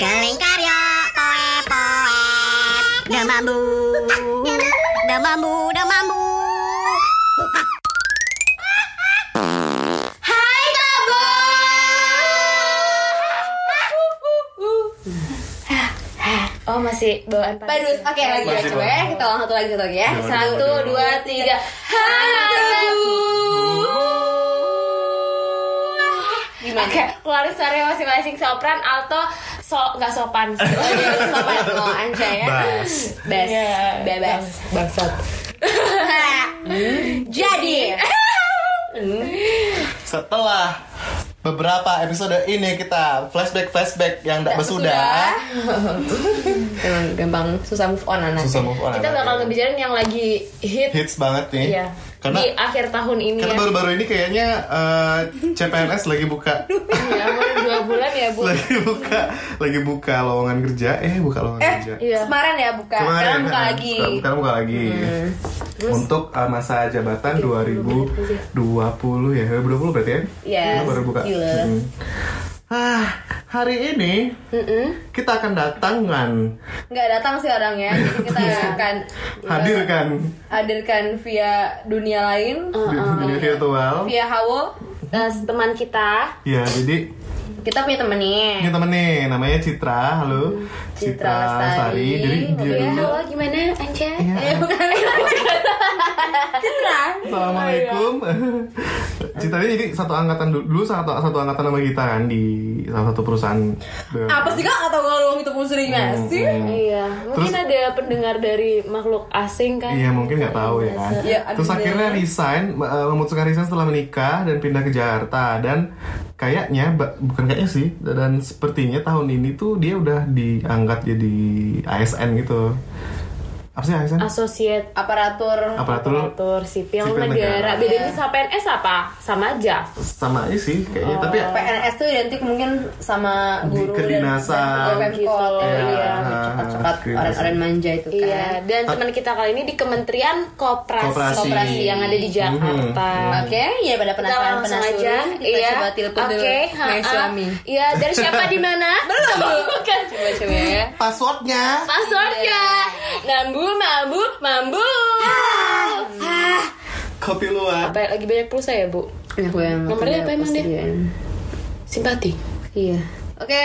Kelingkarya poe poe. Demambu Demambu Demambu Hai Kabo. Oh masih bawaan Badus, oke lagi ya coba ya. Kita ulang satu lagi satu lagi ya. Satu, dua, tiga. Hai Gimana? Oke, keluarin suaranya masing-masing. Sopran, alto, so nggak sopan. Sopan oh Anja ya. Bas. Bes, Iya, bebas. Bangsat. Jadi, Setelah beberapa episode ini kita flashback flashback yang tak bersudah. emang gampang susah move on anak. Susah move on. Kita anaknya. bakal ngebicarain yang lagi hit hits banget nih. Iya. Karena di akhir tahun ini karena ya. baru-baru ini kayaknya eh, CPNS lagi buka. Ya, baru dua bulan ya bu. lagi buka lagi buka lowongan kerja. Eh buka lowongan Eh, kerja. Iya. kemarin ya buka, sekarang buka eh, lagi. sekarang- buka lagi. Untuk eh, masa jabatan 2020 ya. 2020 berarti ya? Yes, baru buka. Gila. Hmm. Ah hari ini kita akan datangan Nggak datang sih orangnya, jadi kita akan hadirkan. Hadirkan via dunia lain, di dunia virtual. Via Hawo. Eh, teman kita. Ya jadi Kita punya temen nih. ini temen nih namanya Citra. Halo Citra Lestari. jadi dia ya dulu. halo gimana Anja Iya. Eh, bukan Citra. Assalamualaikum. Cita ini jadi satu angkatan dulu, satu satu angkatan sama kita kan di salah satu perusahaan. Apa sih kak? Atau kalau itu pun sering nggak sih? Iya, mungkin Terus- ada pendengar dari makhluk asing kan? Iya mungkin nggak tahu ya kan. Iya, Terus ada. akhirnya resign, eh, memutuskan resign setelah menikah dan pindah ke Jakarta dan kayaknya bukan kayaknya sih dan sepertinya tahun ini tuh dia udah diangkat jadi ASN gitu. Apa sih ASN? Associate Aparatur. Aparatur aparatur sipil, Sipil negara. negara. Bedanya sama PNS apa? Sama aja. sama aja sih kayaknya tapi ya, PNS tuh identik mungkin sama Di guru kedinasan. dan Pemkot Gitu, ya, iya. cepat-cepat Kedinasan. orang-orang manja itu kan. Iya, dan teman kita kali ini di Kementerian Koperasi, Koperasi. Koperasi yang ada di Jakarta. Oke, ya pada penasaran penasaran aja, kita iya. coba telepon dulu Oke, Hai, ha-ha. suami. Iya, dari siapa di mana? Belum. Bukan. Coba coba ya. passwordnya Passwordnya. Nambu, mambu, mambu. kopi luar. Apa lagi banyak pulsa ya, Bu? Enak banget. Nomornya ya, apa emang dia? Simpati. Iya. Oke.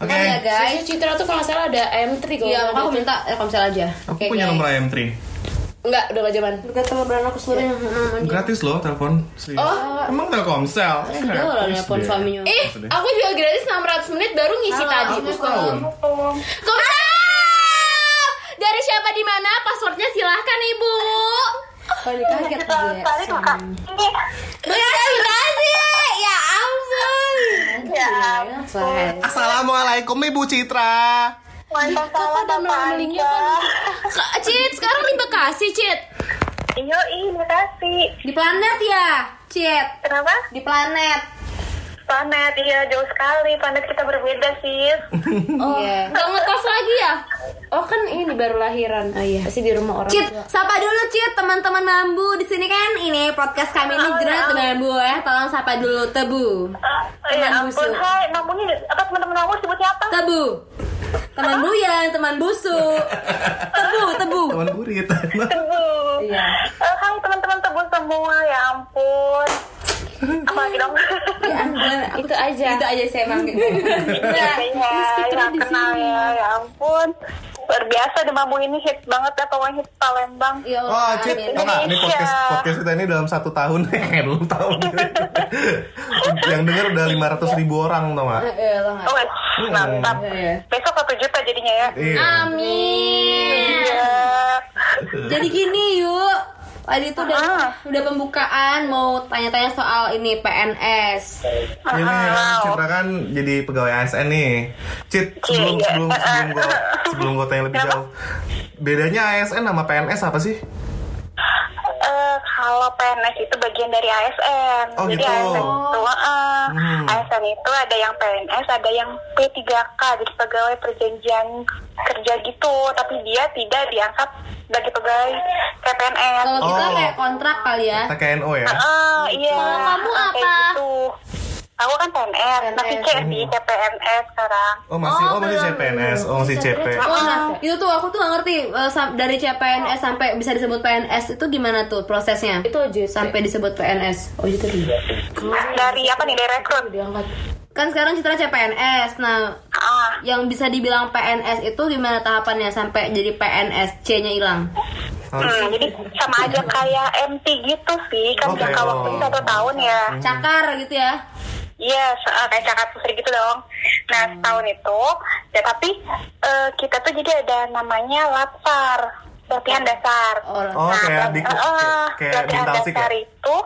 Oke. Oke ya guys. Citra tuh kalau nggak salah ada M3 kalau Iya, makanya aku minta Telkomsel aja. Aku Oke, punya guys. nomor IM3. Enggak, udah gak zaman. Dekat sama brand aku seluruhnya. Gratis loh telepon. Serius. Oh. emang Telkomsel? Sudah lah deh. suaminya. Eh, aku juga gratis 600 menit baru ngisi Halo, tadi. Aku. Waalaikumsalam. Dari siapa di mana? Passwordnya silahkan ibu. Kalau dikaget dia. Terima kasih. Ya ampun. Faham. Assalamualaikum Ibu Citra. Kak, Cit, sekarang di Bekasi, Cit. Iyo, ini Bekasi. Di planet ya, Cit. Kenapa? Di planet. Planet, iya jauh sekali. Planet kita berbeda sih. Oh, Iya. nggak ngekos lagi ya? Oh kan ini baru lahiran. Oh iya. Masih di rumah orang Cit, tua. sapa dulu Cit, teman-teman Mambu di sini kan ini podcast kami ini jerat dengan Bu ya. Tolong sapa dulu Tebu. Uh, ya Teman ampun, busuk. hai. Namanya apa teman-teman kamu sebutnya apa? Tebu. Teman Buyan, teman busuk. Tebu, tebu. Teman burit. Tebu. Iya. Eh, hai teman-teman tebu semua. Ya ampun. Apa lagi dong? Ya ampun, aku- Itu aja. Itu aja saya manggil. Iya, iya, ya, kenal ya. Ya ampun. Luar biasa di Mambu ini hits banget ya. Pokoknya hits Palembang. Ya Allah, Oh, tau nggak? Ini podcast Indonesia. podcast kita ini dalam satu tahun, belum tahun. Yang denger udah 500 ribu orang, tau nggak? Eh, nggak? Oh, wes, mantap. Iya. Besok satu juta jadinya ya. Iya. Amin. Iya. Jadi gini yuk. Tadi tuh udah Ah. udah pembukaan mau tanya-tanya soal ini PNS. Ini Wow. Citra kan jadi pegawai ASN nih. Cit, sebelum Iya, sebelum iya. sebelum gua sebelum gua tanya lebih jauh. Bedanya ASN sama PNS apa sih? Kalau PNS itu bagian dari ASN. Oh, Jadi gitu. ASN itu, eh, Hmm. ASN itu ada yang PNS, ada yang P3K, jadi pegawai perjanjian kerja gitu. Tapi dia tidak diangkat sebagai pegawai KPNS. Kalau kita Oh. kayak kontrak kali ya. TKNO ya? Ah, iya. Kalau kamu kayak apa? Gitu. Aku kan PNS, masih C sih CPNS sekarang. Oh masih oh, masih belum. CPNS, oh masih CP. Oh, nah, itu tuh aku tuh gak ngerti eh, dari CPNS sampai bisa disebut PNS itu gimana tuh prosesnya? Itu JT. sampai disebut PNS. Oh itu dia. Dari apa nih, dari rekrut? Diangkat. Kan sekarang Citra CPNS. Nah, Ah, yang bisa dibilang PNS itu gimana tahapannya sampai jadi PNS C-nya hilang? Hmm, jadi sama aja kayak MT gitu sih, kan jangka oh. waktunya satu tahun ya. Cakar gitu ya. Iya, se- eh, kayak cakap pusri gitu dong. Nah, setahun itu, ya tapi eh, kita tuh jadi ada namanya latsar, latihan dasar. Oh, Oh kayak di eh, eh, kayak latihan bintasik ya? dasar itu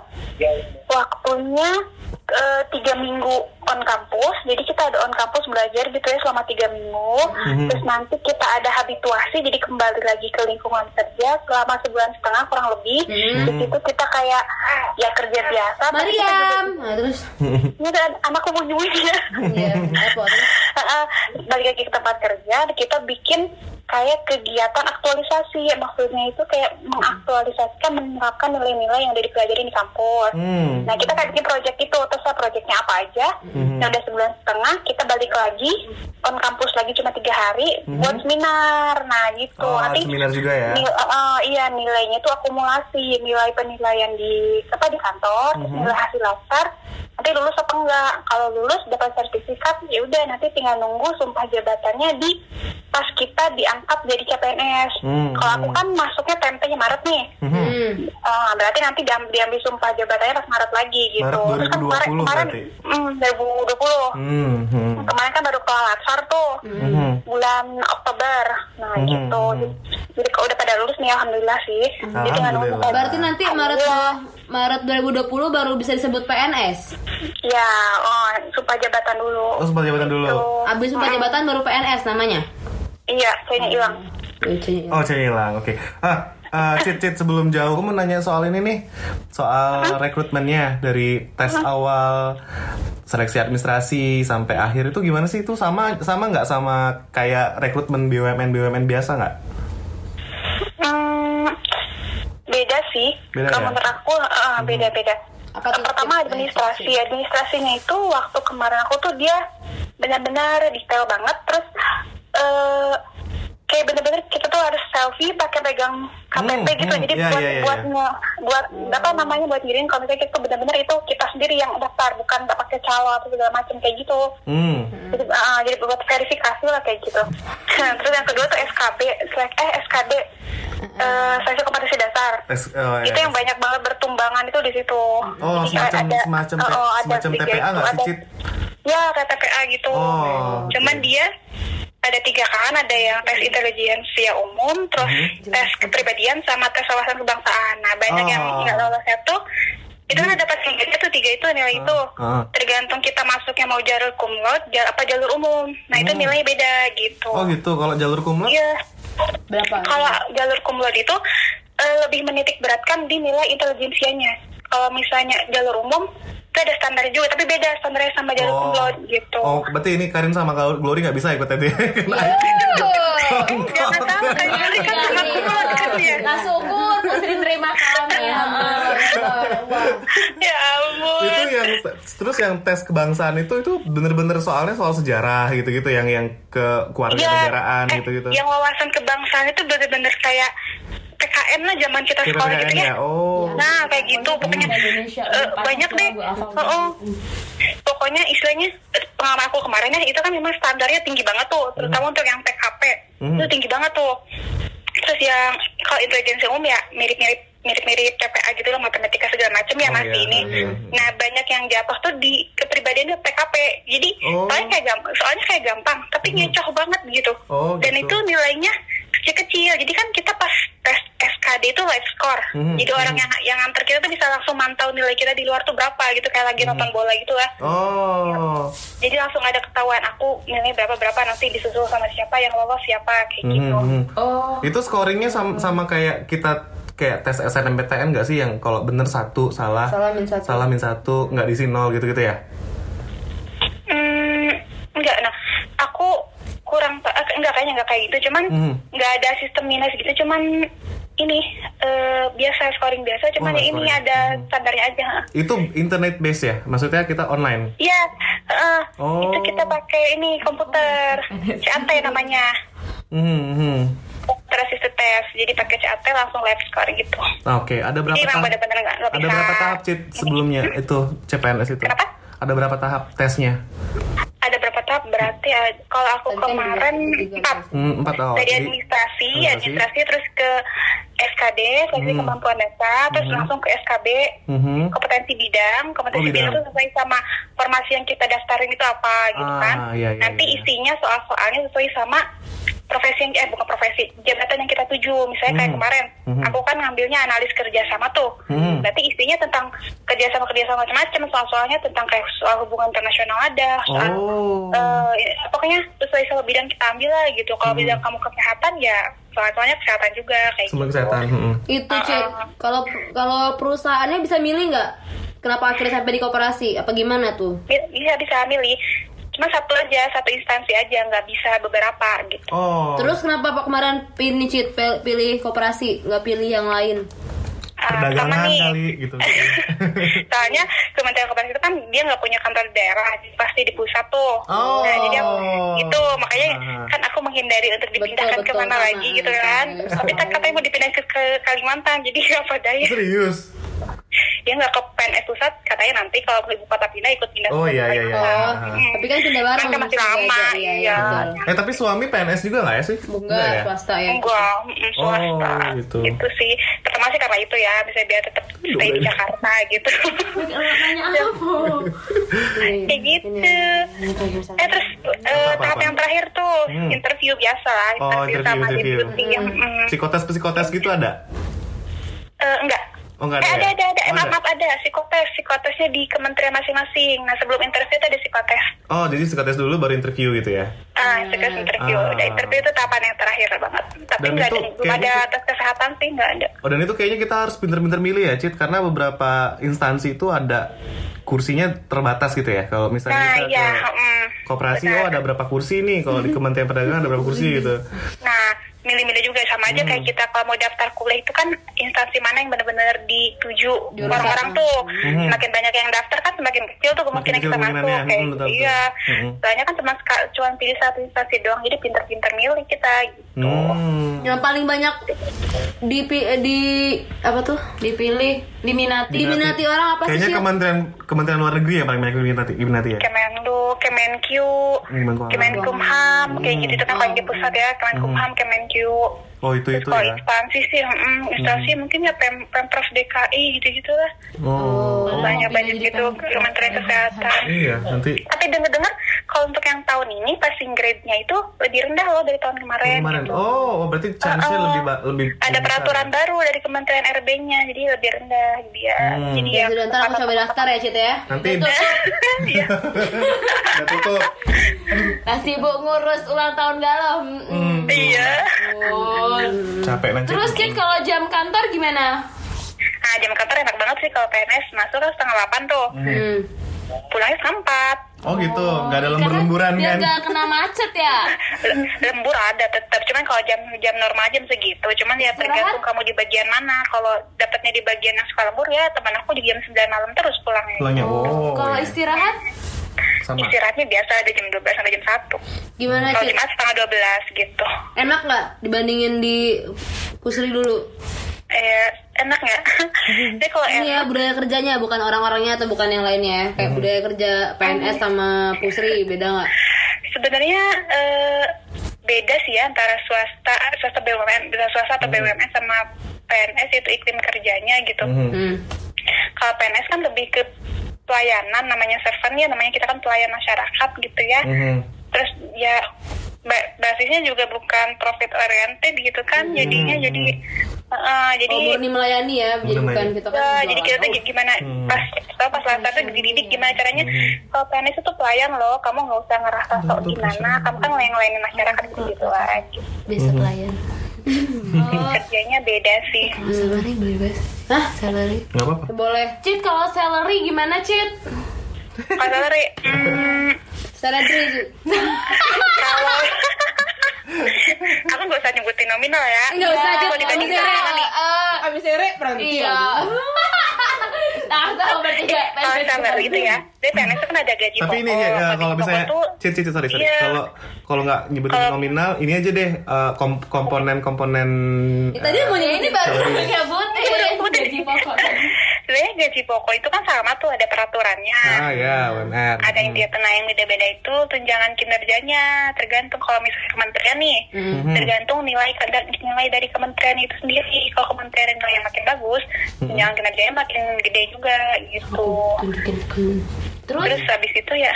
waktunya eh, tiga minggu on kampus. Jadi kita ada on kampus belajar gitu ya selama tiga minggu. Mhm. Terus nanti kita ada habituasi, jadi kembali lagi ke lingkungan kerja selama sebulan setengah kurang lebih. Di situ kita kayak ya kerja biasa. tapi kita juga- Mariam. Nah, terus ini ada anakku bunyi-bunyi Iya, apa terus? Heeh, balik lagi ke tempat kerja kita bikin kayak kegiatan aktualisasi maksudnya itu kayak mengaktualisasikan menerapkan nilai-nilai yang udah dipelajari di kampus Hmm. nah kita kayak bikin project itu terus projectnya apa aja nah udah sebulan setengah kita balik lagi. On kampus lagi cuma tiga hari buat seminar. Nah gitu. Oh, nanti seminar juga ya? nil- eh, eh, iya nilainya itu akumulasi. Nilai penilaian di apa di kantor terus nilai hasil lasar nanti lulus apa enggak kalau lulus dapat sertifikat ya udah nanti tinggal nunggu sumpah jabatannya di pas kita diangkat jadi CPNS Hmm, kalau aku kan masuknya tempenya Maret nih Hmm. Ah, berarti nanti diambil, diambil sumpah jabatannya pas Maret lagi gitu Maret Terus kan kemarin 2020 kemarin hmm, 2020 Hmm. hmm. kemarin kan baru kelar latsar tuh Hmm. bulan Oktober nah Mhm, gitu mhm. jadi kalau udah pada lulus nih alhamdulillah sih jadi Alhamdulillah. Berarti nanti Maret Iya. Maret 2020 baru bisa disebut PNS. ya oh sumpah jabatan dulu Oh, sumpah jabatan dulu. Gitu. Abis sumpah jabatan baru PNS namanya. iya kayaknya hilang. Oh, C hilang. Oke. Ah, eh, Cit, Cit, sebelum jauh, aku mau nanya soal ini nih. Soal rekrutmennya dari tes awal seleksi administrasi sampai akhir itu gimana sih? Itu sama sama nggak sama kayak rekrutmen BUMN BUMN biasa nggak? Hmm, beda sih. Beda kalau ya? menurut aku eh, beda-beda. Apa tuh? pertama administrasi. administrasinya itu waktu kemarin aku tuh dia benar-benar detail banget. Terus eh kayak bener-bener kita tuh harus selfie pakai pegang KTP Hmm, gitu hmm, jadi iya, buat iya, iya, buat iya. nge- buat apa namanya buat ngirim kalau misalnya kita bener-bener itu kita sendiri yang daftar bukan nggak pakai calo atau segala macam kayak gitu Hmm. jadi, ah, jadi buat verifikasi lah kayak gitu terus yang kedua tuh SKB eh SKD eh seleksi kompetisi dasar Tes, oh, ya. itu yang banyak banget bertumbangan itu di situ Oh, Jadi semacam ada- semacam oh, oh, ada semacam TPA nggak sih? Ya, kayak TPA gitu. Oh, Cuman oke. dia ada tiga kan, ada yang tes intelijensia umum, terus Mhm. tes kepribadian sama tes wawasan kebangsaan. Nah, banyak yang Oh. nggak lolos itu itu kan dapat tiga itu tiga itu nilai itu ah. tergantung kita masuknya mau jalur kumlot jal, apa jalur umum nah itu Hmm. nilainya beda gitu Oh gitu. Kalau jalur kumlot? iya Berapa? kalau jalur kumlot itu eh, lebih menitik beratkan di nilai intelijensianya kalau misalnya jalur umum itu ada standar juga tapi beda standarnya sama jalur kumlot gitu. Oh, berarti ini Karin sama Glory nggak bisa ikut tadi. jangan tahu kan kan sama kumlot kan ya? Syukur kami ya. ya ampun. Itu yang terus yang tes kebangsaan itu itu bener-bener soalnya soal sejarah gitu-gitu yang yang ke keluarga negaraan eh, gitu-gitu. yang wawasan kebangsaan itu bener-bener kayak PKN lah zaman kita Kira sekolah gitu ya ya. Oh. Nah kayak gitu pokoknya Indonesia, eh, lupa banyak deh. Oh, oh. Pokoknya istilahnya pengalaman aku kemarin ya itu kan memang standarnya tinggi banget tuh, terutama untuk yang PKP Hmm. itu tinggi banget tuh. Terus yang kalau intelijensi umum ya mirip-mirip mirip-mirip TPA gitu lah matematika segala macam ya Oh, masih iya, ini. iya. Nah banyak yang jatuh tuh di kepribadian PKP. Jadi Oh. soalnya kayak gampang, soalnya kayak gampang, tapi ngecoh banget gitu. Oh, Dan gitu. itu nilainya kecil-kecil. Jadi kan kita pas tes SKD itu live score. Mhm, Jadi orang yang yang nganter kita tuh bisa langsung mantau nilai kita di luar tuh berapa gitu kayak lagi nonton bola gitu lah. Oh. Jadi langsung ada ketahuan aku nilai berapa berapa nanti disusul sama siapa yang lolos siapa kayak Mhm, gitu. mhm. Oh. Itu scoringnya sama, sama kayak kita kayak tes SNMPTN nggak sih yang kalau bener satu salah Salah min satu. salah min satu nggak diisi nol gitu gitu ya? Hmm, enggak nah enggak kayak gitu cuman Mhm. enggak ada sistem minus gitu cuman ini eh, biasa scoring biasa, cuman Oh, ya ini scoring. ada standarnya aja. Itu internet base ya? Maksudnya kita online? Iya, eh, Oh. itu kita pakai ini komputer CAT namanya. Hmm, hmm. Computer assisted test, jadi pakai CAT langsung live scoring gitu. Oke, ada berapa Jadi tahap? bener-bener nggak nggak Ada berapa tahap sebelumnya itu CPNS itu? Kenapa? Ada berapa tahap tesnya? Ada tahap? Berarti eh, kalau aku Tadi kemarin empat. Hmm, empat tahap. dari administrasi, administrasi. administrasi terus ke SKD, seleksi Hmm. kemampuan dasar, terus langsung ke SKB, Mhm. kompetensi bidang, kompetensi Oh, bidang. bidang itu sesuai sama formasi yang kita daftarin itu apa gitu Ah, kan. iya, iya, Nanti iya. isinya soal-soalnya sesuai sama profesi yang eh bukan profesi jabatan yang kita tuju misalnya kayak Hmm. kemarin Mhm. aku kan ngambilnya analis kerjasama tuh Hmm. berarti isinya tentang kerjasama kerjasama macam-macam soal-soalnya tentang kayak soal hubungan internasional ada soal Oh. eh, pokoknya sesuai sama bidang kita ambil lah gitu kalau Hmm. bidang kamu kesehatan ya soal-soalnya kesehatan juga kayak gitu. kesehatan. hmm. Itu cek kalau kalau perusahaannya bisa milih nggak? Kenapa akhirnya sampai di koperasi? Apa gimana tuh? Bi- bisa bisa milih cuma satu aja satu instansi aja nggak bisa beberapa gitu Oh. Terus kenapa Pak kemarin pilih pilih koperasi nggak pilih yang lain? Ah, sama perdagangan nih kali gitu. soalnya Kementerian Koperasi itu kan dia nggak punya kantor daerah pasti di pusat tuh Oh. nah jadi aku itu makanya Aha. kan aku menghindari untuk dipindahkan betul, ke mana sama. lagi gitu kan tapi kan katanya mau dipindah ke, ke Kalimantan jadi apa daya Serius? Dia nggak ke PNS pusat katanya nanti kalau ibu kota pindah ikut pindah Oh, iya, iya, iya. Hmm. Tapi kan pindah bareng. Kan masih aja. iya. iya. betul. Eh tapi suami PNS juga nggak ya sih? Enggak, ya? swasta ya. enggak swasta Oh, gitu. itu sih pertama sih karena itu ya bisa biar tetap stay di Jakarta gitu Nanya apa? kayak gitu eh terus eh, tahap yang terakhir tuh Hmm. interview biasa lah Oh interview sama interview. Psikotes psikotes gitu ada? eh, enggak Oh nggak Eh, ada. ada, ya? ada, ada, Eh, Oh, maaf, maaf, ada psikotes, psikotesnya di kementerian masing-masing. Nah, sebelum interview itu ada psikotes. Oh jadi psikotes dulu baru interview gitu ya? Ah, psikotes interview. Ah. Udah interview itu tahapan yang terakhir banget. Tapi Dan nggak itu ada, belum ada itu- tes kesehatan sih, nggak ada. Oh dan itu kayaknya kita harus pinter-pinter milih ya Cit Karena beberapa instansi itu ada kursinya terbatas gitu ya Kalau misalnya Nah, kita iya, ke mm, koperasi benar. oh ada berapa kursi nih Kalau di Kementerian Perdagangan ada berapa kursi gitu Nah, milih-milih juga sama aja Hmm. kayak kita kalau mau daftar kuliah itu kan instansi mana yang benar-benar dituju orang-orang tuh. Hmm. Semakin banyak yang daftar kan semakin kecil tuh kemungkinan kita masuk. kemungkinannya. Kayak Hmm, betul, betul. iya. Hmm. Soalnya kan cuma cuma pilih satu instansi doang, jadi pinter-pinter milih kita gitu. Hmm. Yang paling banyak di di apa tuh? Dipilih, diminati. Diminati orang apa sih? Kayaknya? Kementerian Kementerian Luar Negeri yang paling banyak diminati, diminati ya Kemenlu, Kemenq, Kemenkumham. Kayak gitu itu kan kalau di pusat ya, Kemenkumham, you Oh itu Terus itu kalau ya instansi sih, mm, instansi mungkin ya Pem Pemprov DKI gitu-gitu lah. Oh Banyak banyak jadi gitu. Kementerian Kesehatan. Iya nanti Tapi denger-dengar kalau untuk yang tahun ini passing grade-nya itu lebih rendah loh dari tahun kemarin. kemarin gitu. Oh berarti chance-nya Uh-uh. lebih ba- lebih Ada lebih peraturan besar. baru dari Kementerian RB-nya, jadi lebih rendah dia. Hmm. Jadi Ya sudah ntar aku coba daftar ya Cit ya. Nanti Iya. tutup Nah, sibuk ngurus ulang tahun galau. Mm-mm. Iya. Oh. Capek nanti Terus Cit kalau jam kantor gimana? Nah, jam kantor enak banget sih kalau PNS masuk kan setengah delapan tuh. Hmm. Pulangnya setengah empat. Oh gitu. Nggak ada lembur-lemburan kan? nggak kena macet ya. Lembur ada tetap cuman kalau jam jam normal jam segitu. Cuman ya tergantung kamu di bagian mana. Kalau dapatnya di bagian yang suka lembur ya teman aku di jam 9 malam terus pulangnya. Pulangnya. Oh kalau iya. istirahat sama istirahatnya biasa ada jam 12 sampai jam 1 Gimana kalau? Jumat setengah 12 gitu Enak nggak dibandingin di Pusri dulu? eh enak nggak jadi kalau Ini ya enak budaya kerjanya bukan orang-orangnya atau bukan yang lainnya ya. Kayak budaya kerja PNS sama Pusri beda nggak? sebenarnya eh, beda sih ya antara swasta swasta BUMN bisa swasta atau BUMN sama PNS itu iklim kerjanya gitu Mhm. Hmm. kalau PNS kan lebih ke pelayanan namanya servant ya namanya kita kan pelayan masyarakat gitu ya. Mhm. terus ya ba- basisnya juga bukan profit oriented gitu kan jadinya jadi uh, jadi Oh murni melayani ya, jadi bukan Ya, kan jadi kita tuh gimana Hmm. pas kita pas latihan tuh dididik gimana caranya kalau PNS itu pelayan loh kamu nggak usah ngerasa sok gimana kamu kan ngelayanin masyarakat gitu gitu aja biasa pelayan. Kerjanya beda sih Salary boleh bahas? Hah? Salary? nggak apa-apa Boleh. Cit kalau salary gimana Cit? kalau hmm, Salary Cit. kalau aku nggak usah nyebutin nominal ya. Nggak usah, Cit. Kalau dibanding Abis sama nih. Eh, Abis sere berhenti iya. Nah, tahu bertiga. Kalau summer gitu ya. Jadi PNS itu kan ada gaji Tapi ini ya, kalau pokok misalnya tuh Cit, cit, sorry, sorry. Iya. Kalau kalau nggak nyebutin Kalau- nominal, ini aja deh eh, kom- komponen-komponen. Ya, tadi eh, mau Ya, ini baru nyebutin gaji pokok. Sebenarnya gaji pokok itu kan sama tuh ada peraturannya. Ah ya, UMR. Ada yang dia kena yang beda-beda itu tunjangan kinerjanya tergantung kalau misalnya kementerian nih Mhm. tergantung nilai kadar- nilai dari kementerian itu sendiri kalau kementerian nilai makin bagus Mhm. tunjangan kinerjanya makin gede juga gitu Terus terus habis itu ya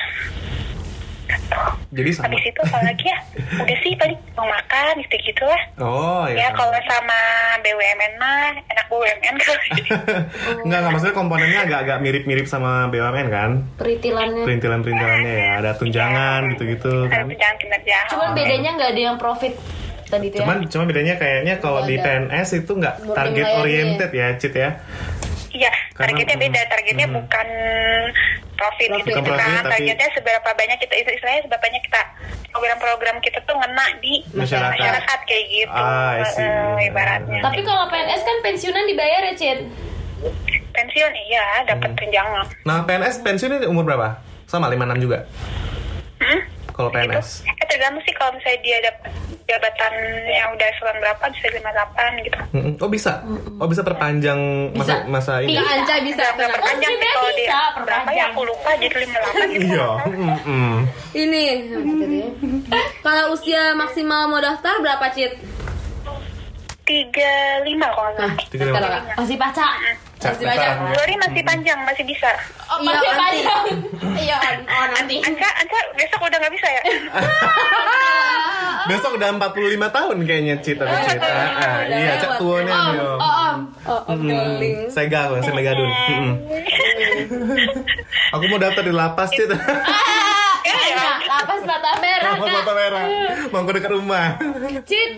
Jadi sama. habis itu apa lagi ya udah sih paling mau makan gitu gitu lah Oh ya ya. kalau sama BUMN mah enak BUMN kali Enggak, enggak maksudnya komponennya agak-agak mirip-mirip sama BUMN kan? peritilannya. Perintilan-perintilannya ya, ada tunjangan gitu-gitu ada kan. tunjangan kinerja Cuman bedanya nggak ada yang profit tadi tuh ya. Cuman cuma bedanya kayaknya kalau di PNS itu nggak target oriented ya, Cit ya. Iya, Karena- targetnya beda. hmm, Targetnya hmm. bukan profit, gitu Bukan kan. profit, tapi- Targetnya seberapa banyak kita istilahnya seberapa banyak kita program-program kita tuh ngena di Masyarakat. kayak gitu. Ah, eh, ibaratnya. Tapi kalau PNS kan pensiunan dibayar ya, Cid? pensiun iya dapat Hmm. tunjangan. Nah, PNS pensiunnya umur berapa? Sama 56 juga. Hmm? Kalau PNS. Eh tergantung sih kalau misalnya dia dapat jabatan yang udah eselon berapa bisa 58 gitu. Mm-mm. Oh bisa. Oh bisa perpanjang masa Bisa. masa ini. Bisa Nggak nggak perpanjang Oh, sih kalau bisa, dia berapa perpanjang. ya aku lupa jadi 58 gitu. Iya. mm-mm. Ini Kalau usia maksimal mau daftar berapa Cit? 35 kalau nggak salah. Tiga lima. Masih baca. Masih banyak. hari masih panjang, masih bisa. Oh, Iya, masih nanti. panjang. Iya, oh nanti. Anca, Anca besok udah nggak bisa ya? Besok udah 45 tahun kayaknya Cit atau Cit. Ah, ah, iya, cak tuanya Om, nih. Om. oh, om. Oh, oh, darling. Sega aku, saya Megadun. Mm-mm. Aku mau daftar di lapas, Cit. Nah, lapas mata merah, Lapas mata merah. Mau ke dekat rumah. Cid,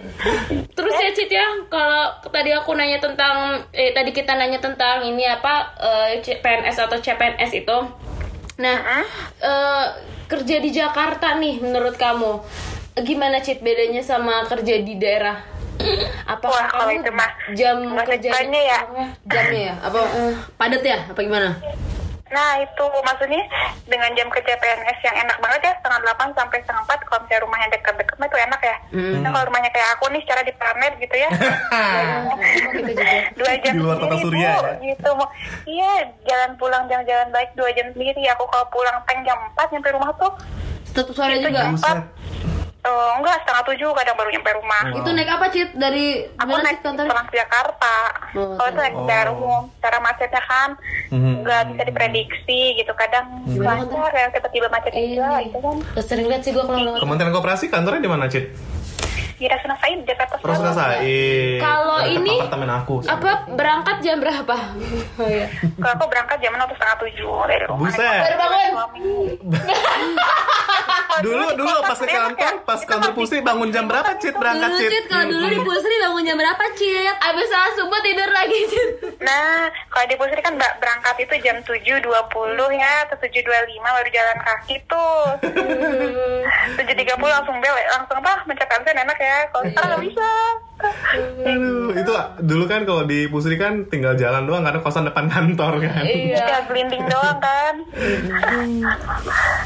terus ya Cid ya, kalau tadi aku nanya tentang, eh tadi kita nanya tentang ini apa eh, PNS atau CPNS itu, nah eh, kerja di Jakarta nih menurut kamu gimana Cid bedanya sama kerja di daerah? Apakah Wah, kalau kamu itu mah jam masa kerja depannya ya. Jamnya ya? Apa padat ya? Apa gimana? Nah itu maksudnya dengan jam kerja PNS yang enak banget ya setengah delapan sampai setengah empat kalau misalnya rumahnya dekat-dekat mah itu enak ya. Nah kalau rumahnya kayak aku nih secara di Planet gitu ya. gitu juga. dua jam Di luar kota sendiri, surya Bu, ya? gitu iya jalan pulang jalan-jalan baik dua jam sendiri aku kalau pulang tank jam 4 nyampe rumah tuh Tetap sore juga. Buset. Eh, enggak setengah tujuh kadang baru nyampe rumah Wow. Itu naik apa Cit? Dari aku mana naik kantor? Transjakarta Oh, kalau itu naik oh. kendaraan umum cara macetnya kan Mhm. nggak bisa diprediksi gitu kadang Gimana lancar tiba-tiba macet juga gitu kan Terus sering lihat sih gue kalau. Kementerian Koperasi kantornya di mana, Cit? Di Rasuna Said Jakarta Terus Selatan. Said. Kalau ini, apartemen aku. Apa berangkat jam berapa? Oh, iya. kalau aku berangkat jam enam atau setengah tujuh dari rumah Buset. Baru bangun. Dulu dulu pas ke kantor, pas kantor pusri bangun jam berapa, Cit? Berangkat, Cit. Cit, kalau dulu di Pusri bangun jam berapa Cit? Abis saat subuh tidur lagi Cid. Nah, kalau di Pusri kan berangkat itu jam 7.20 ya, atau 7.25 baru jalan kaki tuh. 7.30 langsung bel, langsung apa, mencet absen enak ya. Kalau sekarang nggak bisa. Aduh, itu dulu kan kalau di Pusri kan tinggal jalan doang karena kosan depan kantor kan. Iya. Ya, gelinding doang kan.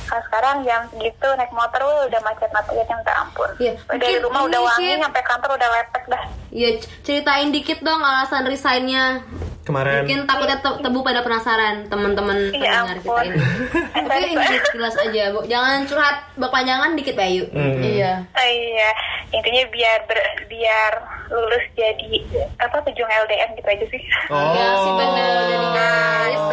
Kalau sekarang jam segitu naik motor wuh, udah macet-macetnya minta ampun. Iya. Udah dari Mungkin rumah udah wangi, Cid. sampai kantor udah lepek dah. Iya, ceritain dikit dong alasan resignnya. Kemarin Mungkin takutnya te- tebu pada penasaran teman-teman Iya pendengar kita ini. Tapi ini sekilas aja, Bu. Jangan curhat berpanjangan dikit, Bayu. Hmm. Iya. Oh, iya, intinya biar ber- biar lulus jadi apa pejuang LDM gitu aja sih. Oh. Iya sih bener. Guys,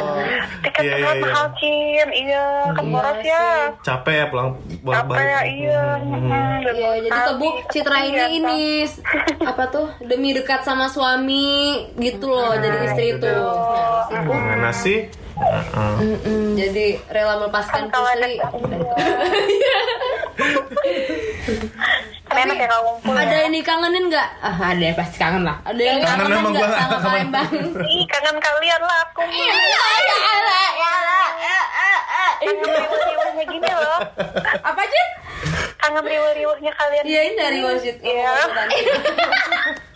Tiket Iya, iya, pesawat iya. mahal Cin, iya kan boros ya. capek ya pulang Apa bolak-balik. ya, iya. hmm, udah Iya, jadi kali. Citra ini Iya, ini apa tuh demi dekat sama suami gitu loh jadi istri itu. Nah, Gimana sih? Mm-mm, jadi rela melepaskan Kan kalau ada Pusri. Kan enak ya kalau ngumpul Ada ya. yang dikangenin nggak? Ah, ada pasti kangen lah. Ada yang Kangen kangen nggak gua sama kangen. Palembang? Ih, kangen kalian lah aku. Iya, Kangen riuh-riuhnya gini loh. Apa Cit? kangen riuh-riuhnya kalian. Iya ini dari Wajid. Iya.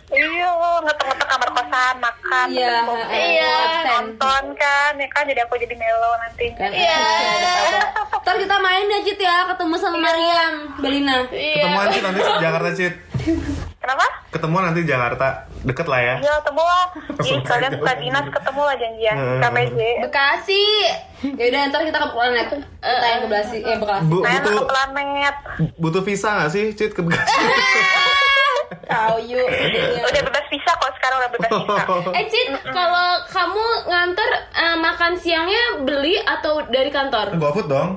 Iya, ngetok-ngetok kamar kosan, makan, Iya, Iya. nonton kan, ya kan jadi aku jadi melo nanti. Kan, Iya. Ntar kita main ya Cit ya, ketemu sama Mariam, Belina. Iya. Ketemuan Cit nanti di Jakarta Cit. Kenapa? Ketemuan nanti di Jakarta. Deket lah ya. Iya, ketemu lah. Ih, Langsung kalian suka dinas ketemu lah janjian. KPJ. Bekasi. Ya udah ntar kita ke planet. Kita yang ke Bekasi, eh Bekasi. Bu, butuh ke planet. butuh visa gak sih Cit ke Bekasi? Tahu yuk. sedihnya. Udah bebas visa kok sekarang udah bebas visa. Eh Cit, kalau kamu nganter eh, makan siangnya beli atau dari kantor? GoFood dong.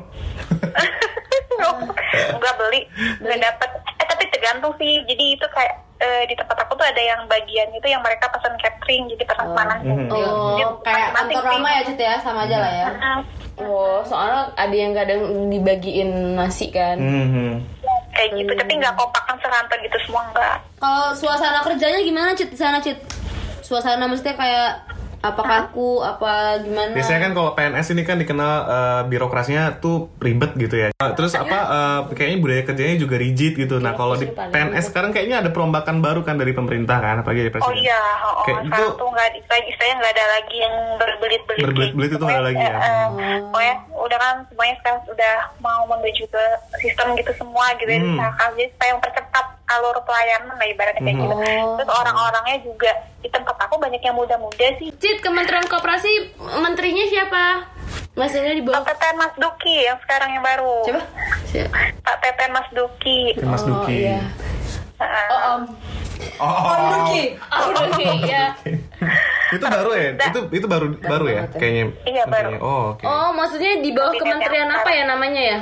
Enggak beli, nggak dapet. Eh tapi tergantung sih. Jadi itu kayak eh, di tempat aku tuh ada yang bagian itu yang mereka pesan catering, jadi pesan panas. Mhm. Oh, kayak kantor lama ya Cit ya, sama aja lah ya. Oh, soalnya ada yang kadang dibagiin nasi kan. Mhm. Kayak gitu, tapi nggak kompakan serantai gitu semua enggak. Kalau suasana kerjanya gimana Cit di sana Cit? Suasana mestinya kayak apa kaku, apa gimana? Biasanya kan kalau PNS ini kan dikenal eh, birokrasinya tuh ribet gitu ya. Eh, Terus apa eh, kayaknya budaya kerjanya juga rigid gitu. Nah, kalau di PNS sekarang kayaknya ada perombakan baru kan dari pemerintah kan, apalagi dari Oh presiden. iya, oh, Kayak itu- tuh nggak istilahnya nggak ada lagi yang berbelit-belit. Berbelit-belit itu nggak ada lagi ya? Eh, Pokoknya udah kan semuanya sekarang udah mau menuju ke sistem gitu semua gitu ya. Hmm. Misalkan jadi supaya mempercepat alur pelayanan lah ibaratnya kayak Hmm. gitu. Terus orang-orangnya juga di tempat aku banyak yang muda-muda sih. Cit, Kementerian Koperasi menterinya siapa? Maksudnya di bawah Pak Teten Mas Duki yang sekarang yang baru. Coba. siapa? Pak Teten Mas Duki. Mas Duki. iya. Heeh. Oh, Om. Oh, oh, oh. Duki. Oh, oke, ya. itu baru ya? Itu itu baru baru ya kayaknya. Iya, baru. Oh, oke. Oh, maksudnya di bawah kementerian yang apa ya namanya ya?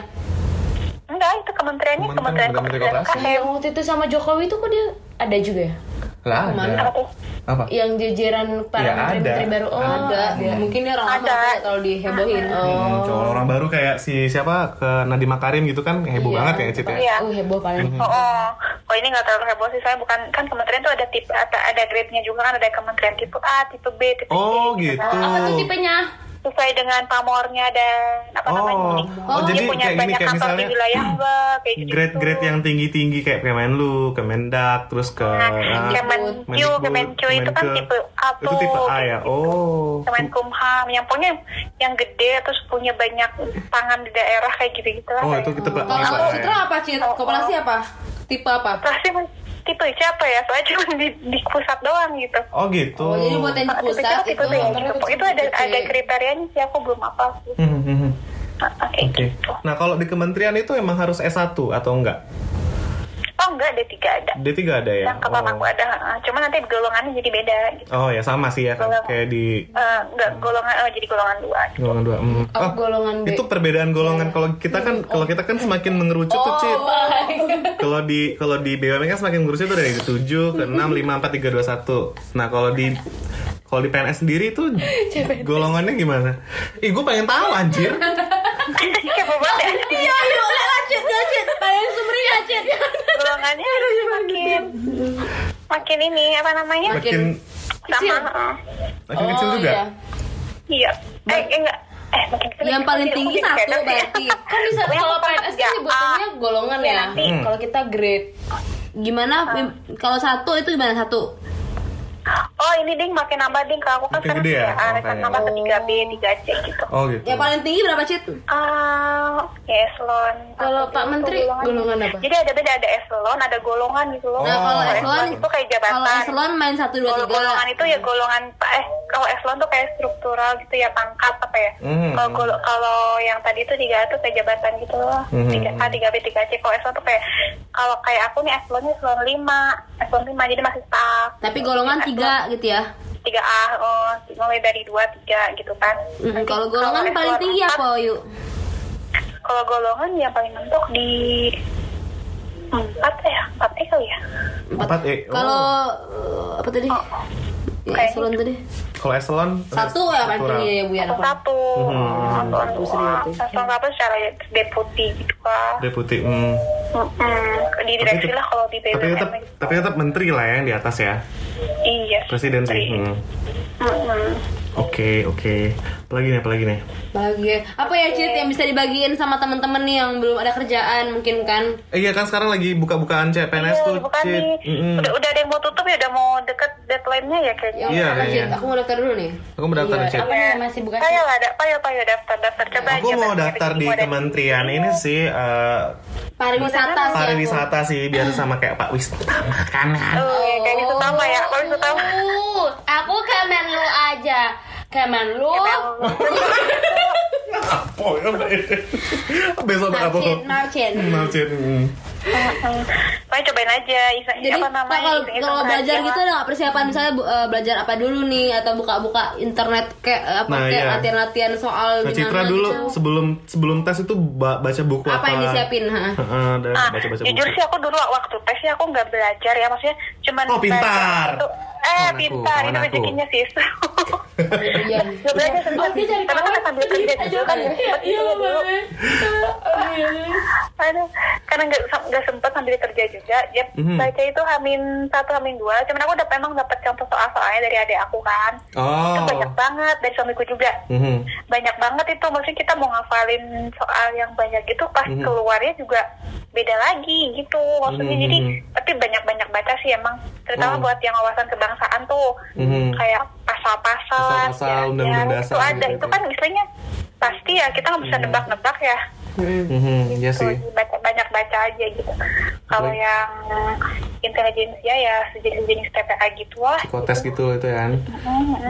Enggak, itu kementeriannya Kementerian Kementerian Kementerian Koperasi. Yang waktu itu sama Jokowi itu kok dia ada juga ya? Lah, ada. tuh? Apa? Yang jajaran para Ya, menteri-menteri ada. baru. Oh, Ada. Mungkin dia orang lama kalau dihebohin. Hmm, kalau orang baru kayak si siapa ke Nadiem Makarim gitu kan heboh Iya. banget ya Cit ya. Iya. Oh, heboh paling. Oh, oh. oh ini nggak terlalu heboh sih saya bukan kan kementerian tuh ada tipe ada, ada grade-nya juga kan ada kementerian tipe A, tipe B, tipe Oh, C. gitu. Apa tuh tipenya? Sesuai dengan pamornya dan apa Oh. namanya? Oh, dia jadi punya kayak gini, banyak kayak kantor misalnya di wilayah enggak kayak gitu. Grade-grade yang tinggi-tinggi kayak Kemenlu, Kemendak, terus ke ah, Kemenq, Mendikbud, Kemencu itu kan tipe A Itu tuh. tipe A ya. Oh. Kemenkumham yang punya yang gede terus punya banyak tangan di daerah kayak gitu-gitu lah. Oh, itu kita Kalau tipe kamu A Citra ya. apa Cit? Koperasi apa? Tipe apa? Pasti tipe siapa ya? Soalnya cuma di, di pusat doang gitu. Oh, gitu. Oh, jadi buat yang di pusat siapa, itu tipe B, kantornya gitu. kecil- Itu ada kecil. ada kriterianya sih aku belum apa sih. Hmm, hmm, hmm. Ah, ah, kayak Oke. gitu. Nah, kalau di kementerian itu emang harus S1 atau enggak? Oh enggak, D3 ada. D3 ada ya? Yang kapan aku ada, cuma nanti golongannya jadi beda gitu. Oh, ya sama sih ya Golongan. kayak di Eh, enggak golongan oh, jadi golongan dua. gitu. golongan dua. Hmm. Oh, Oh, golongan B. itu perbedaan golongan kalau kita kan kalau kita kan semakin mengerucut tuh Oh, Cit. baik. Kalau di kalau di BUMN kan semakin mengerucut tuh dari 7 ke 6 5 4 3 2 1. Nah, kalau di kalau di PNS sendiri tuh golongannya gimana? Ih, gue pengen tahu anjir. Kepo banget ya. Iya, ayo, lanjut, lanjut. Kalian sumri lanjut. Golongannya makin makin ini apa namanya? Makin Sama. heeh. makin kecil juga. iya. Iya. Eh, eh, enggak. Eh, makin kecil. Yang paling tinggi satu berarti. Kan bisa kalau PNS kan tiga dibutuhnya A. golongan ya. Hmm. Kalau kita grade. Gimana? Kalau satu itu gimana satu? Oh ini ding makin nambah ding kalau aku kan sekarang gede ya? 3A, Oh, kayaknya. nambah ke 3B, 3C gitu. Oh gitu. Yang paling tinggi berapa Cit? Ah, ya eselon. Kalau Pak gitu Menteri golongan. golongan apa? Jadi ada beda ada eselon, ada golongan gitu loh. Nah, kalau eselon itu kayak jabatan. Kalau eselon main satu dua Kalau tiga. golongan itu ya golongan eh kalau eselon tuh kayak struktural gitu ya pangkat apa ya. Hmm. Kalau gol- kalau yang tadi itu tiga tuh kayak jabatan gitu loh. Hmm. Tiga A, tiga B, tiga C. Kalau eselon tuh kayak kalau kayak aku nih eselonnya eselon lima, eselon lima jadi masih staff. Tapi golongan tiga gitu ya. Tiga A, oh, mulai dari dua tiga gitu kan. Mm, Kalau golongan paling tinggi apa yuk? Kalau golongan yang paling mentok di empat ya, empat E kali ya. Empat E. Oh. Kalau eh, apa tadi? Ya, Kayak eselon tadi. Kalau eselon Satu ya tinggi ya Bu ya. Satu, Hmm. eselon satu secara deputi gitu kan. Deputi. Hmm. Mm-mm. Di direksi lah kalau di Tapi tetap tapi tetap menteri lah yang di atas ya. Iya. Presiden sih. Hmm. Oke, oke. Apalagi nih, apalagi nih? Bahagia. Apa ya Cit yang bisa dibagiin sama temen-temen nih yang belum ada kerjaan mungkin kan? Eh, iya kan sekarang lagi buka-bukaan CPNS tuh, bukan Cit. nih. Mm-mm. Udah, udah ada yang mau tutup ya, udah mau deket deadline-nya ya kayaknya. Ya, Iya, udah, kayaknya. Cit. Aku mau daftar dulu nih. Aku mau daftar nih, Cit. Apa nih masih buka Ayo lah, ada, ayo, ayo daftar, daftar coba Aku aja. mau daftar di kementerian ini sih eh, Pariwisata sih. pariwisata sih biasa sama kayak Pak Wisata makanan. Oh, ya, kayak gitu sama ya, sama. Uh, aku Kemenlu aja. Kemenlu. Apa ya, Mbak? Besok apa? Marcin, Marcin. Marcin. hmm. Pokoknya cobain aja, isa, Jadi apa namanya? kalau iseng-iseng kalau aja belajar gitu ada nggak persiapan misalnya eh, belajar apa dulu nih atau buka-buka internet kayak eh, apa Nah, kayak iya. latihan-latihan soal Nah, Citra dulu gitu. sebelum sebelum tes itu ba- baca buku apa? apa yang disiapin ha? Heeh, dan Ah, baca-baca jujur buku. sih aku dulu waktu tes ya aku nggak belajar ya maksudnya cuman Oh, pintar. baca itu. eh Kawan aku, pintar itu rezekinya sis Iya. Gak belajar dia cari karena kan sambil kerja juga kan ya sempet Iya, juga dulu Iya. aduh karena nggak nggak sempet sambil kerja juga ya Mhm. baca itu hamin satu hamin dua cuman aku udah memang dapat contoh soal soalnya dari adik aku kan itu Oh. banyak banget dari suamiku juga Mhm. banyak banget itu maksudnya kita mau ngafalin soal yang banyak itu pas Mhm. keluarnya juga beda lagi gitu maksudnya Mhm. jadi tapi banyak-banyak baca sih emang terutama Oh. buat yang wawasan kebangsaan tuh Mhm. kayak pasal-pasal Pasal-pasal, ya, undang-undang ya, dasar itu ada gitu. itu kan istilahnya pasti ya kita nggak bisa nebak-nebak ya. Mhm, Iya Gitu, sih. baca banyak baca aja gitu. Kalau yang intelijensia ya sejenis-jenis TPA gitu lah. Psikotes gitu loh itu kan.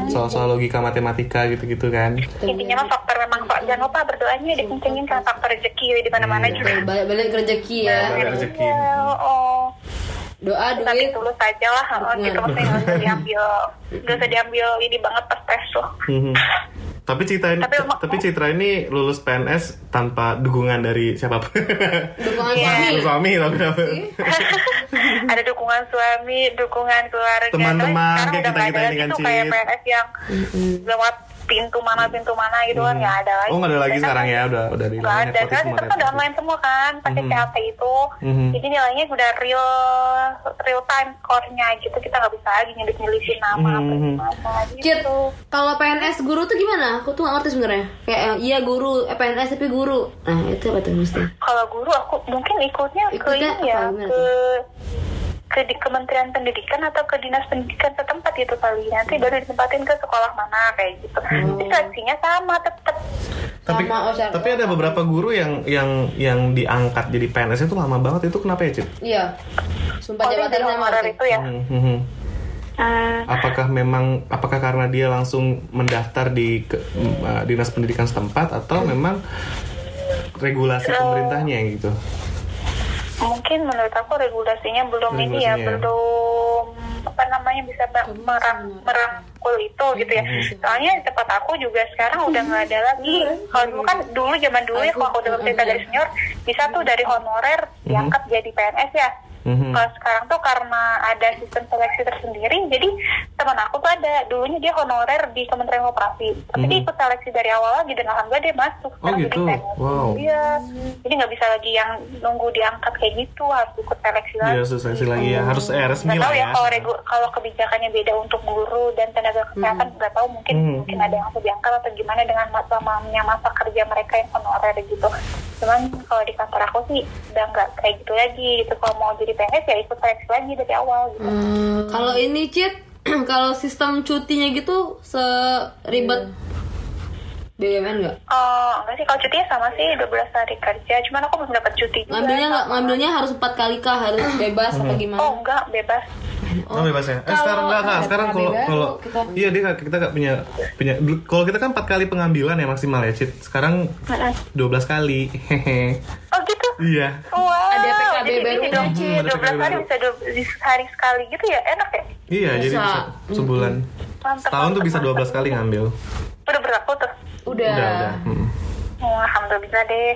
Soal-soal logika matematika gitu-gitu kan. intinya mah faktor memang Pak. Jangan lupa berdoanya dikencengin kan faktor rezeki di mana-mana Iya. juga. Balik balik rezeki ya. Balik rezeki. Iya, oh doa tapi duit. tulus aja lah oh, gitu maksudnya nggak usah diambil. Nggak usah diambil ini banget pas tes tuh Mhm. Tapi Citra ini, Tapi tapi Citra ini lulus PNS tanpa dukungan dari siapa pun. dukungan Iya. suami. Suami ada dukungan suami dukungan keluarga. Teman-teman, kayak kita-kita ada ini kan, kayak. PNS yang lewat pintu mana pintu mana gitu kan nggak ada lagi Oh nggak ada lagi Mereka sekarang kan ya, udah udah di nggak ada kan nepotisme, itu kan udah online semua kan pakai Mhm. CAT itu Mhm. jadi nilainya udah real real time score-nya gitu kita nggak bisa lagi nyelip nyelipin nama apa Mhm. gimana Cit, gitu kalau PNS guru tuh gimana? Aku tuh gak ngerti sebenarnya. Kayak eh, iya guru, eh, PNS tapi guru. Nah itu apa tuh mesti? kalau guru aku mungkin ikutnya ke Ikutnya ini ya apa? Ke ke di Kementerian Pendidikan atau ke dinas pendidikan setempat gitu kali nanti baru ditempatin ke sekolah mana kayak gitu. Jadi seleksinya sama tetap Tapi Sama, oh, tapi ada beberapa guru yang yang yang diangkat jadi PNS itu lama banget. Itu kenapa ya Cit? Iya. Sumpah kalau jabatan dari sama itu ya? Mhm, mhm. Hmm, Apakah memang apakah karena dia langsung mendaftar di ke- uh, dinas pendidikan setempat atau memang regulasi pemerintahnya yang gitu? Mungkin menurut aku regulasinya belum ini ya Regulasinya ya. belum apa namanya bisa merang, merangkul itu gitu ya. Soalnya di tempat aku juga sekarang udah nggak ada lagi. Kalau dulu kan dulu zaman dulu ya kalau aku dengar cerita dari senior bisa tuh dari honorer diangkat jadi PNS ya Mhm. kalau sekarang tuh karena ada sistem seleksi tersendiri jadi teman aku tuh ada dulunya dia honorer di Kementerian Koperasi tapi dia ikut seleksi dari awal lagi dan alhamdulillah dia masuk Oh, gitu? jadi. Wow. iya jadi nggak bisa lagi yang nunggu diangkat kayak gitu harus ikut seleksi lagi Iya, seleksi lagi ya. Harus eh, resmi nggak lah tahu ya ya. kalau regu- kalau kebijakannya beda untuk guru dan tenaga kesehatan nggak tahu mungkin Hmm. mungkin ada yang diangkat atau gimana dengan masa lamanya masa kerja mereka yang honorer gitu cuman kalau di kantor aku sih udah nggak kayak gitu lagi gitu kalau mau jadi PNS ya ikut seleksi lagi dari awal gitu Hmm, Kalau ini Cit, kalau sistem cutinya gitu seribet BUMN nggak? Oh, enggak sih kalau cutinya sama sih 12 hari kerja cuman aku belum dapat cuti juga Ngambilnya nggak? Ngambilnya harus empat kali kah? Harus bebas apa oh gimana? enggak bebas Oh, bebas ya. Eh, sekarang enggak enggak. Sekarang kalau kalau iya dia kita nggak punya punya kalau kita kan 4 kali pengambilan ya maksimal ya, Cit. Sekarang 12 kali. Hehe. Oh gitu iya. Wow, Ada PKB jadi bisa barunya, dong, hmm, Ada 12 hari PKB bisa 12 hari sekali gitu ya, enak ya? Iya, jadi Bisa. bisa sebulan. Mantap, Setahun tuh mantap, bisa 12 kali ngambil. Udah berlaku tuh? Udah. Udah, udah. Hmm. Oh, Alhamdulillah deh.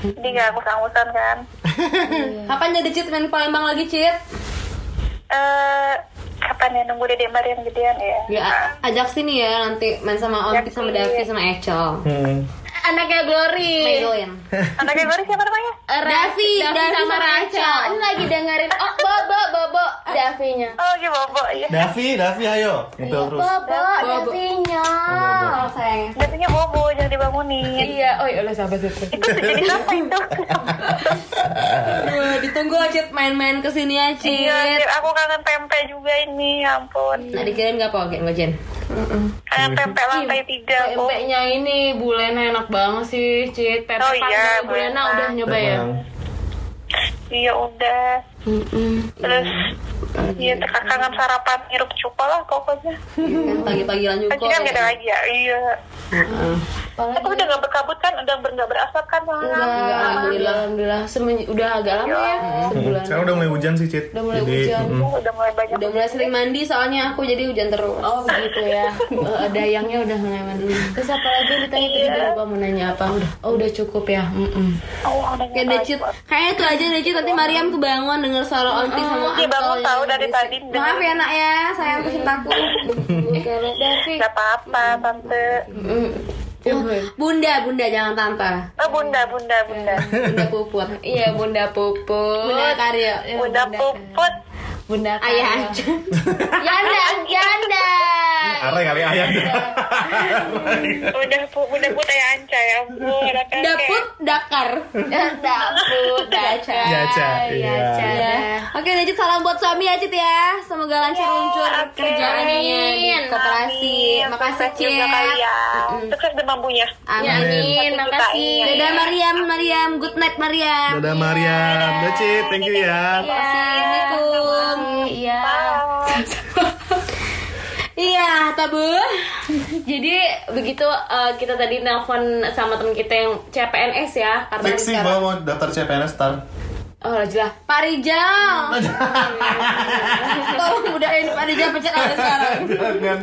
Jadi gak ngusang-ngusang kan? Kapan jadi Cit main Palembang lagi Cit? Eh, kapan ya nunggu Dede Marian gedean ya? Ya ajak sini ya nanti main sama Ontik sama Davi sama Echel. Hmm. Anaknya Glory. Mailin. Anaknya baru siapa namanya? Eh, Davi, Davi sama Rachel. Ini lagi dengerin. Oh, Bobo, Bobo. Davi Davi-nya. Oh, lagi bobo ya. Davi, Davi ayo. Itu terus. Bobo, Davi-nya. Oh, sayang. Jadinya bobo, jangan dibangunin. Iya, oh iya, sampai situ. Itu jadi apa itu? Aduh, ditunggu Acit main-main ke sini ya Cit. Iya, aku kangen tempe juga ini, ya ampun. Nah dikirim gak apa nggak Jen? Kangen tempe lantai tiga, kok. Pempeknya ini Bulena enak banget sih, Cit. Pempek Oh iya, udah nyoba ya? Iya udah. Terus, iya kangen sarapan hirup cuko lah pokoknya. Kan pagi-pagi lanjut Kan kan beda lagi ya, iya. Apalagi Aku udah gak berkabut kan, udah nggak berasap kan. Udah, alhamdulillah, alhamdulillah. Semen- udah agak lama ya, sebulan. Sekarang udah mulai hujan sih, Cit. Udah mulai Jadi, hujan. mm-mm. Udah mulai banyak. Udah mulai sering mandi soalnya aku jadi hujan terus. Oh begitu ya, Eh, dayangnya udah mulai mandi. Terus apa lagi ditanya tadi gue lupa mau nanya apa? Udah, oh udah cukup ya. Mm-mm. Oh, udah Kayak. Decit, kayaknya itu aja Decit nanti Mariam kebangun denger suara onti sama Iya bangun tahu dari berisik. tadi. Maaf ya nak ya, sayang cintaku. Kalau Davi, Gak apa-apa, tante. Bunda, bunda jangan tante. Oh, bunda, bunda, bunda. Bunda puput. iya Bunda Puput. Bunda Karya. Ya, Bunda puput. Bunda Ayah aja. Janda, janda. Arai kali ayah. Bunda pu, bunda put ya anca ya ampun. Daput Dakar. Daput, daca. Daca, iya. Daca. Ya. Oke, Decit salam buat suami ya Cit ya. Semoga lancar luncur kerjaannya di koperasi. Makasih Cit. Sukses dengan mampunya. Amin. Amin, makasih. Dadah Mariam, Mariam. Good night Mariam. Dadah Mariam. Dadah, Cit. Thank you ya. Assalamualaikum. Iya. Iya, tabu. Jadi begitu eh, kita tadi nelpon sama temen kita yang CPNS ya karena Fix sih sekarang- mau daftar CPNS tar. Oh jelas. Pak Rijal. Tolong mudahin Pak Rijal pencet ada sekarang. Jangan.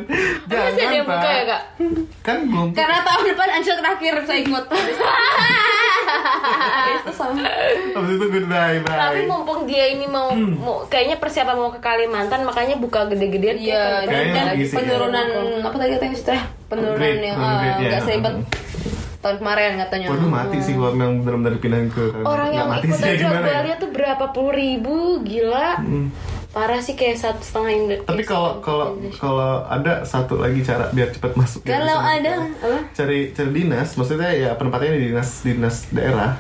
Masih ada Jangan, yang buka ya kak? Kan belum. Karena tahun depan Ansel terakhir saya ingat. Itu sama. Habis itu goodbye, bye. Tapi mumpung dia ini mau, mau kayaknya persiapan mau ke Kalimantan makanya buka gede-gedean Iya, dan penurunan apa tadi katanya istilah penurunan yang ah, ya. nggak seribet tahun kemarin katanya. Waduh mati sih gua memang benar-benar pindahin ke Orang yang mati ikut sih aja gimana ya? Tuh berapa puluh ribu Gila Parah sih kayak satu setengah Indo- Tapi kalau kalau kalau ada satu lagi cara biar cepat masuk ya, Kalau ada apa? cari cari dinas, maksudnya ya penempatannya di dinas dinas daerah.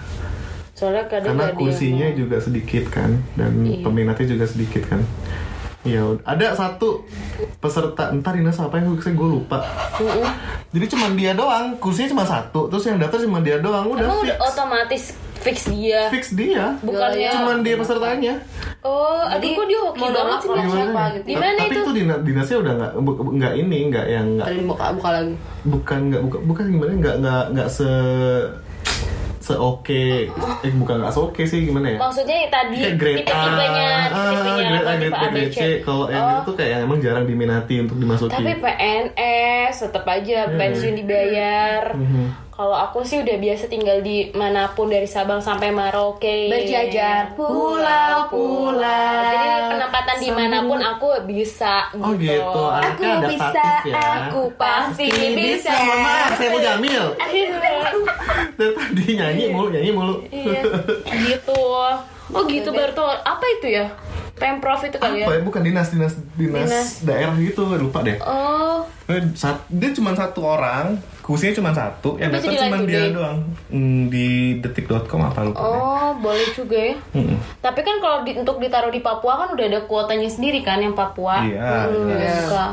Soalnya kadang Karena kursinya mau. juga sedikit kan dan Iya. peminatnya juga sedikit kan. Ya, ud- ada satu peserta entar dinas apa yang saya gue lupa. Jadi cuma dia doang, kursinya cuma satu, terus yang daftar cuma dia doang, udah Emang fix. udah otomatis fix dia fix dia. Bukannya Cuma dia pesertanya. Oh, aduh kok dia hoki banget sih Mas? siapa gitu. Di mana Tapi itu? itu dinas, dinasnya udah nggak nggak ini nggak yang nggak Tadi buka buka lagi. bukan nggak bukan bukan gimana nggak nggak nggak se se oke eh bukan nggak se oke sih gimana ya Maksudnya tadi kayak grade A, tipe-tipenya ah, tipenya grade A, apa, grade tipe B, C. C. Kalau yang Oh. itu tuh kayak yang emang jarang diminati untuk dimasuki. Tapi PNS tetap aja pensiun dibayar. Kalau aku sih udah biasa tinggal di mana pun dari Sabang sampai Merauke. Berjajar pulau-pulau. Jadi penempatan di mana pun aku bisa oh gitu, anaknya Aku ada bisa, ya. Aku pasti bisa. Mohon maaf, saya mau jamil. Dari tadi nyanyi mulu, nyanyi mulu. Iya, gitu. Oh gitu Barto. Apa itu ya? Pemprov itu kali ya? Apa ya? Bukan dinas, dinas, dinas, Dinas. daerah gitu, lupa deh. Oh, Eh, sat- dia cuma satu orang, kursinya cuma satu, daftar jadi cuma dia doang. Hmm, di detik.com apa lupa deh. oh boleh juga ya. Mm-mm. Tapi kan kalau di- untuk ditaruh di Papua kan udah ada kuotanya sendiri kan yang Papua. Iya, Hmm, iya.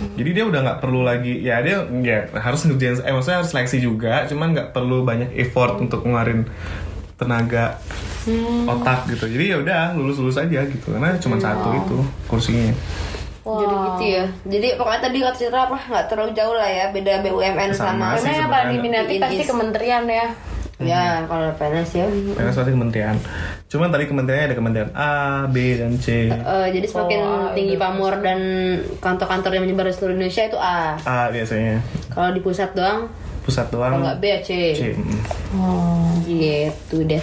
Jadi dia udah nggak perlu lagi, ya dia ya harus ngerjain, eh maksudnya harus seleksi juga, cuman nggak perlu banyak effort untuk ngeluarin tenaga otak gitu. Jadi ya udah lulus lulus aja gitu, karena cuma satu itu kursinya. Jadi gitu ya. Jadi pokoknya tadi kata Citra apa nggak terlalu jauh lah ya beda BUMN Sama sama. Karena yang paling diminati pasti kementerian ya. Ya kalau PNS ya. Karena suatu kementerian. Cuman tadi kementeriannya ada kementerian A, B, dan C. Eh, jadi semakin Oh, tinggi pamor dan kantor-kantor yang menyebar di seluruh Indonesia itu A. A biasanya. Kalau di pusat doang, Pusat kalau doang. nggak B ya C. C. mm. Gitu deh.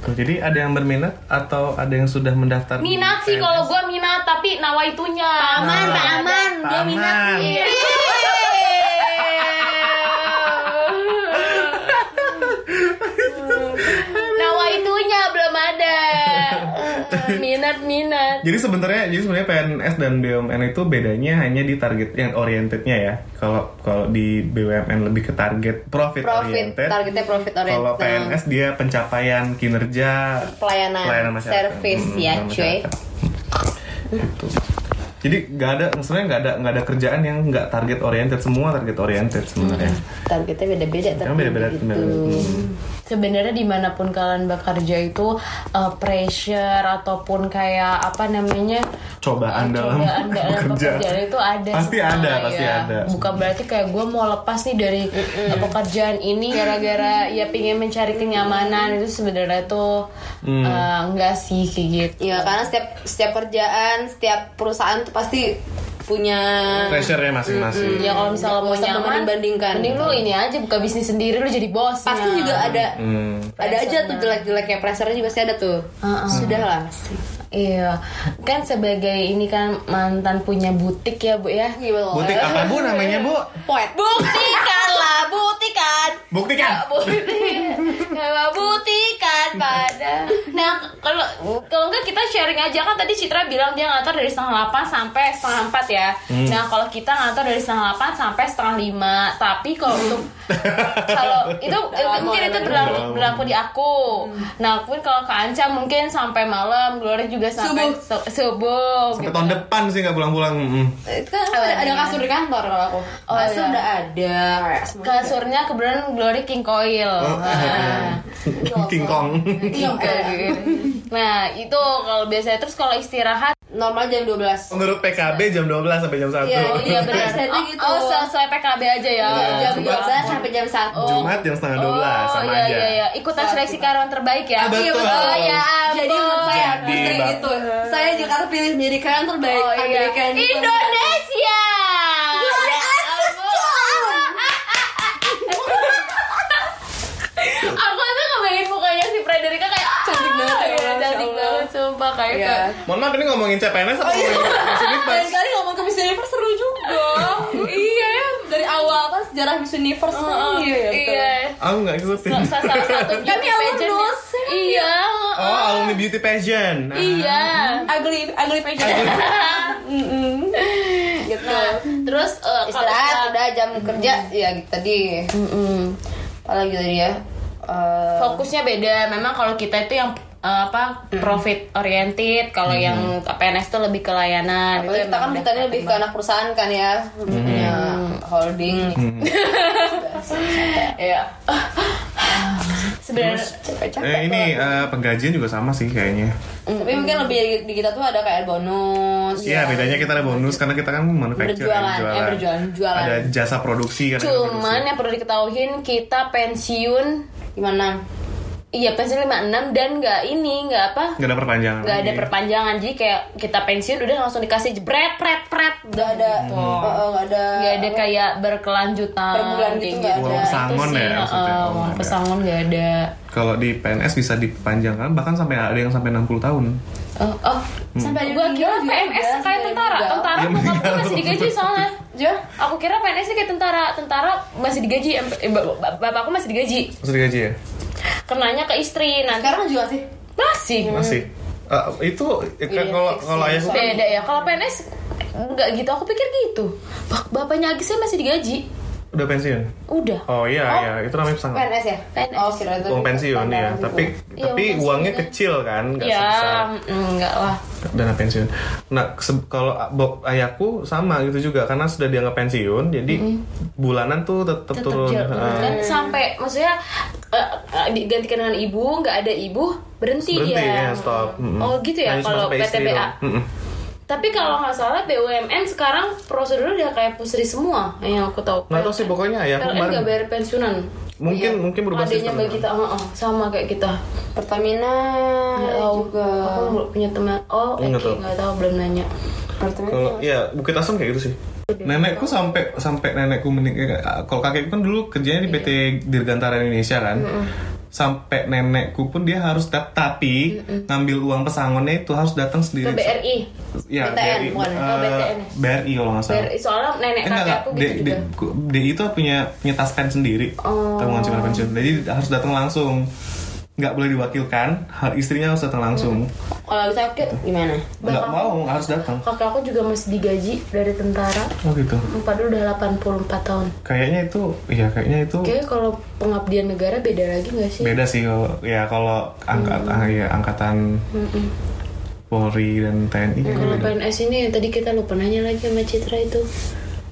Tuh, jadi ada yang berminat atau ada yang sudah mendaftar? Minat sih PNS? kalau gue minat tapi nawaitunya. Aman, Pak Aman, dia Aman. minat nih. Nawaitunya belum ada. Minat minat Jadi sebenarnya jadi sebenarnya PNS dan BUMN itu bedanya hanya di target yang orientednya ya. Kalau kalau di BUMN lebih ke target profit, Profit, oriented. targetnya profit oriented. Kalau PNS dia pencapaian kinerja Pelayanan, service, ya, Hmm, cuy. masyarakat. Jadi nggak ada, maksudnya nggak ada nggak ada kerjaan yang nggak target oriented semua target oriented sebenarnya. targetnya beda-beda tapi Emang beda-beda, gitu. beda-beda. sebenarnya di mana pun kalian bekerja itu uh, pressure ataupun kayak apa namanya Cobaan dalam cobaan dalam bekerja. pekerjaan itu ada Pasti semua, ada, pasti ya. ada. bukan berarti kayak gue mau lepas nih dari uh, pekerjaan ini gara-gara ya pingin mencari kenyamanan itu sebenarnya tuh Hmm. uh, enggak sih kayak gitu Ya karena setiap setiap kerjaan, setiap perusahaan tuh pasti punya Pressure-nya masing-masing. ya kalau misalnya mau nyaman membanding-bandingkan. mending lu ini aja buka bisnis sendiri lu jadi bos pasti juga ada Hmm. ada aja tuh jelek-jeleknya pressure juga pasti ada tuh. Sudah lah. Iya, kan sebagai ini kan mantan punya butik ya bu ya. Butik apa bu namanya bu? Poet. Buktikan lah, buktikan. Buktikan. Buktikan, buktikan pada. Nah, kalau kalau enggak kita sharing aja kan tadi Citra bilang dia ngantor dari setengah delapan sampai setengah empat ya. Nah, kalau kita ngantor dari setengah delapan sampai setengah lima. Tapi kalau untuk kalau itu mungkin itu berlaku, berlaku di aku. Nah, pun kalau ke Anca mungkin sampai malam, Gloria juga sampai su- subuh. Sampai gitu. tahun depan sih nggak pulang-pulang. Mm. Itu kan ada, ada kasur di kantor kalau aku. Oh, kasur iya. udah ada. kayak semua. Kebetulan Glory King Coil. Oh. Nah. King Kong. King Coil. Nah, itu kalau biasanya terus kalau istirahat Normal jam 12. Menurut PKB jam 12 sampai jam 1. Iya, Oh iya benar. Jadi Oh, gitu. oh sesuai PKB aja ya. Jam Jumat. 12 sampai jam 1. Oh. Jumat jam setengah 12 oh, sama iya, aja. Iya, iya. Ikutan seleksi karyawan terbaik ya. Ah, betul. Iya, Oh, ya. Jadi menurut saya Jadi, gitu. Saya juga terpilih menjadi kalian terbaik Oh, iya. American Indonesia. Glory Ya ampun. Aku tuh ngebayangin si Frederica kayak Cantik banget ya, Iya, Cantik banget sumpah kayak Iya. kayak Mohon maaf ini ngomongin CPNS atau ngomongin Miss Universe? Lain kali ngomong ke Miss Universe seru juga. iya, dari awal kan sejarah Miss Universe kan. Oh, Iya, ya, betul. iya. Aku nggak ikutin. Sa- salah satu Kami beauty pageant. alumnus. Iya. Oh, alumni beauty pageant. Ah. Iya. Ugly, ugly pageant. Gitu. Nah, terus eh, kalau Istirahat setelah- udah jam kerja ya gitu tadi. Apalagi tadi ya. Eh, fokusnya beda. Memang kalau kita itu yang eh, apa profit oriented, kalau yang PNS itu lebih ke layanan. Apalagi kita kan kita lebih ke anak perusahaan kan ya, punya holding. Iya. Sebenarnya. Eh, ini eh, penggajian juga sama sih kayaknya. Tapi mungkin lebih di, kita tuh ada kayak bonus. Iya, bedanya kita ada bonus karena kita kan manufacturer Berjualan, jualan. eh, berjualan, jualan. Ada jasa produksi kan. cuman yang perlu diketahuin kita pensiun Gimana? Iya pensiun 56 dan nggak ini nggak apa Gak ada perpanjangan. nggak ada perpanjangan jadi kayak kita pensiun udah langsung dikasih jebret pret pret Gak ada, Gitu. oh, oh, gak ada. nggak ada kayak berkelanjutan Per bulan gitu nggak ada. Uang pesangon Itu sih, ya, maksudnya. uh, Oh, uang nggak ada. pesangon nggak ada Kalau di PNS bisa dipanjangkan bahkan sampai ada yang sampai 60 tahun. oh, oh Sampai gue kira juga PNS juga, kayak tentara juga. tentara Iya, bokap gue masih digaji soalnya Jual? aku kira PNS kayak tentara tentara masih digaji eh, bap- bap- bapakku masih digaji Masih digaji ya? Kenanya ke istri nanti Sekarang juga sih. masih Masih. Eh, itu Iya, kalau kalau ya. ayahku kan beda ya kalau PNS nggak gitu aku pikir gitu Bap- bapaknya Agis saya masih digaji udah pensiun. udah Oh iya Oh. iya, itu namanya pesangon. PNS ya? PNS. Oh, kira itu. Uang pensiun ya, tapi Iya, tapi uang uangnya pensiunnya. kecil kan, nggak ya sebesar enggak lah dana pensiun. Nah, kalau ayahku sama gitu juga karena sudah dianggap pensiun, jadi bulanan tuh tetap tetap turun. jauh Ah. kan sampai maksudnya eh, digantikan dengan ibu nggak ada ibu berhenti, Berhenti ya ya, stop. Oh gitu ya kalau doang. Mm-mm. Tapi kalau nggak salah BUMN sekarang prosedurnya udah kayak pusri semua yang aku tahu Nggak tahu sih pokoknya ayahku PLN kemarin nggak bayar pensiunan mungkin mungkin berubah adanya sistem. bagi kita oh, oh, sama kayak kita Pertamina Nggak tahu. juga. aku punya teman oh Nggak tahu. nggak tahu belum nanya Pertamina. Kalau ya Bukit Asam kayak gitu sih. Nenekku sampai sampai nenekku menikah. Kalau kakekku kan dulu kerjanya di PT Dirgantara Indonesia kan. Sampai nenekku pun dia harus dat- tapi ngambil uang pesangonnya itu harus datang ke sendiri. BRI Ya, BTN, BRI, bukan? eh, Oh, BTN. BRI kalau nggak salah. BRI soalnya nenek Eh, kakek aku gitu D, juga DI itu punya punya taspen sendiri. Oh. Tabungan pensiun. Jadi harus datang langsung. Nggak boleh diwakilkan, hal istrinya harus datang langsung. Kalau bisa sakit gimana? Nggak mau harus datang. Kakak aku juga masih digaji dari tentara. Oh gitu. Padahal udah 84 tahun. Kayaknya itu, iya kayaknya itu Kayaknya kalau pengabdian negara beda lagi nggak sih? beda sih kalau ya kalau angkat ah, ya, angkatan Polri dan TNI kayaknya Kalau beda. PNS ini yang tadi kita lupa nanya lagi sama Citra itu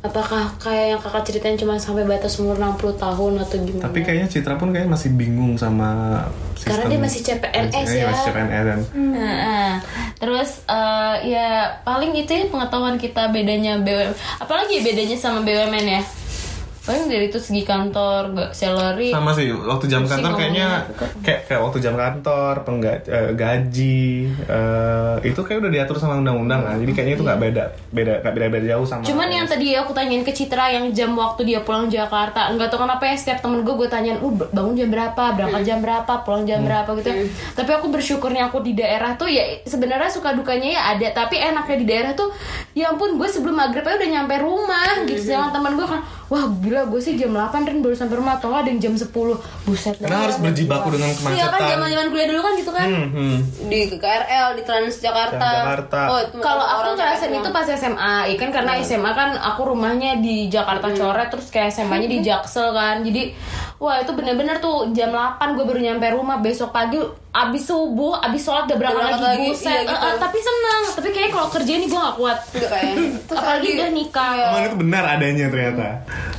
Apakah kayak yang kakak ceritain cuma sampai batas umur 60 tahun atau gimana? Tapi kayaknya Citra pun kayaknya masih bingung sama Karena dia masih CPNS Iya, ya. masih CPNS dan Heeh. Terus eh, ya paling itu ya pengetahuan kita bedanya BUMN Apalagi ya bedanya sama BUMN ya Paling dari itu segi kantor, gak salary. Sama sih waktu jam kantor kayaknya kayak kayak waktu jam kantor pengga, eh, gaji eh, itu kayak udah diatur sama undang-undang kan. Jadi kayaknya itu nggak beda beda nggak beda beda jauh sama Cuman yang tadi aku tanyain ke Citra yang jam waktu dia pulang Jakarta nggak tahu kenapa ya setiap temen gue gue tanyain lu bangun jam berapa berangkat jam berapa pulang jam berapa gitu. Ya. tapi aku bersyukurnya aku di daerah tuh ya sebenarnya suka dukanya ya ada tapi enaknya di daerah tuh ya ampun gue sebelum maghrib aja udah nyampe rumah gitu. Sedangkan temen gue kan wah gila gue sih jam 8 Rin baru sampai rumah atau ada yang jam 10 buset karena harus berjibaku dengan Iya kan kemacetan zaman zaman kuliah dulu kan gitu kan. Hmm, hmm. Di KRL, di Transjakarta. Transjakarta. Oh, itu Kalau aku ngerasain itu pas SMA, ya kan karena SMA kan aku rumahnya di Jakarta Coret terus kayak SMA-nya di Jaksel kan. Jadi wah itu bener-bener tuh jam 8 gue baru nyampe rumah besok pagi abis subuh, abis sholat udah berangkat lagi, lagi, buset. iya gitu. eh, tapi senang, tapi kayak kalau kerja ini gue gak kuat. Enggak kayaknya. Terus Apalagi lagi- udah nikah. Emang itu benar adanya ternyata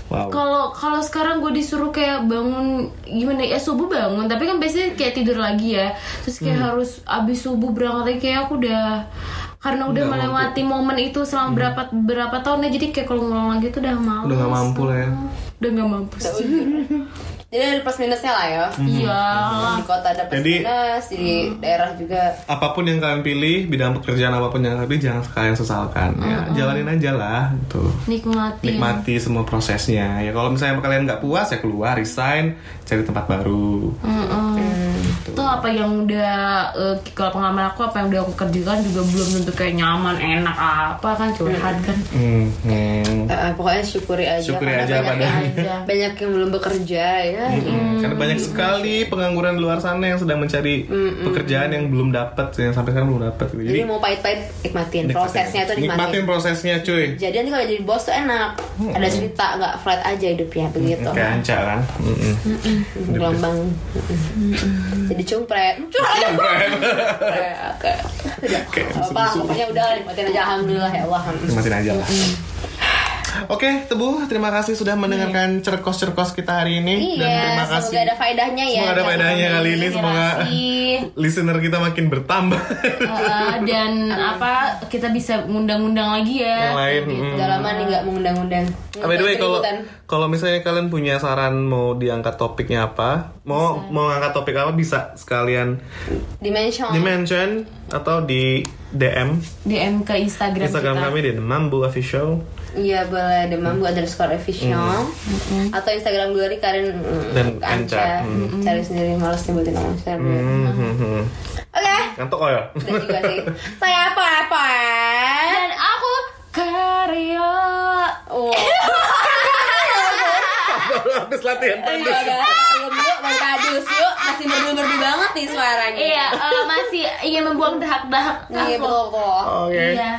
wow Kalau kalau sekarang gue disuruh kayak bangun gimana ya subuh bangun tapi kan biasanya kayak tidur lagi ya terus kayak Hmm. harus abis subuh berangkat lagi kayak aku udah karena udah Nggak melewati momen itu selama berapa berapa tahun ya jadi kayak kalau ngulang lagi tuh udah malas Hmm. udah nggak mampu lah ya udah nggak mampu sih Jadi ada plus minusnya lah ya. iya. Di kota ada plus Jadi- minus, di daerah juga. apa pun yang kalian pilih bidang pekerjaan apa pun yang kalian pilih jangan kalian sesalkan ya. Jalanin aja lah gitu. Nikmati nikmati semua prosesnya. Ya kalau misalnya kalian nggak puas ya keluar resign cari tempat baru. Itu apa yang udah eh, kalau pengalaman aku apa yang udah aku kerjakan juga belum tentu kayak nyaman enak apa kan curhat kan. Hmm, hmm. Eh, pokoknya syukuri aja. Syukuri aja banyak aja. banyak yang belum bekerja ya. Hmm, Karena banyak sekali pengangguran di luar sana yang sedang mencari pekerjaan yang belum dapat, yang sampai sekarang belum dapat. Gitu. Jadi mau pahit-pahit nikmatin. Prosesnya tuh nikmatin. nikmatin prosesnya, cuy. Jadi nanti kalau jadi bos tuh enak. Ada cerita nggak flat aja hidupnya begitu. Kayak anca kan. Gelombang. Jadi cumpret. Cumpret. Oke. Apa? Pokoknya udah nikmatin aja alhamdulillah ya Allah. Nikmatin aja lah. Oke, Tebu, terima kasih sudah mendengarkan cerkos-cerkos kita hari ini dan Iya, terima kasih. semoga ada faedahnya ya. Semoga ada faedahnya kali ini, semoga listener kita makin bertambah. Uh, dan apa kita bisa ngundang-undang lagi ya yang lain. Gitu. mm. Udah lama nih nggak mengundang-undang. Ah, By the way, kalau kalau misalnya kalian punya saran mau diangkat topiknya apa, mau mau ngangkat topik apa bisa sekalian dimension. di mention atau di DM DM ke Instagram, Instagram kita. kami di The Mambu Official Iya boleh demambu underscore official atau Instagram gue Karin mm, Dan Anca. Anca, cari sendiri males nyebutin nama share Hmm, hmm, hmm. Oke, Ngantuk kok ya? udah juga sih. Saya apa apa? dan aku Karyo Oh, Habis latihan iya, tadi. belum yuk, baru kadus yuk, masih merdu-merdu banget nih suaranya. iya eh, masih ingin membuang dahak-dahak Iya betul. Oke. iya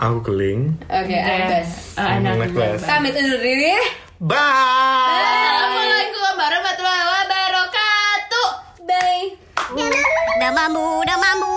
Aku Keling. Oke, okay, ah, Anbas. best. Pamit undur diri. Bye. Assalamualaikum warahmatullahi wabarakatuh. Bye. Udah mambu, udah mambu.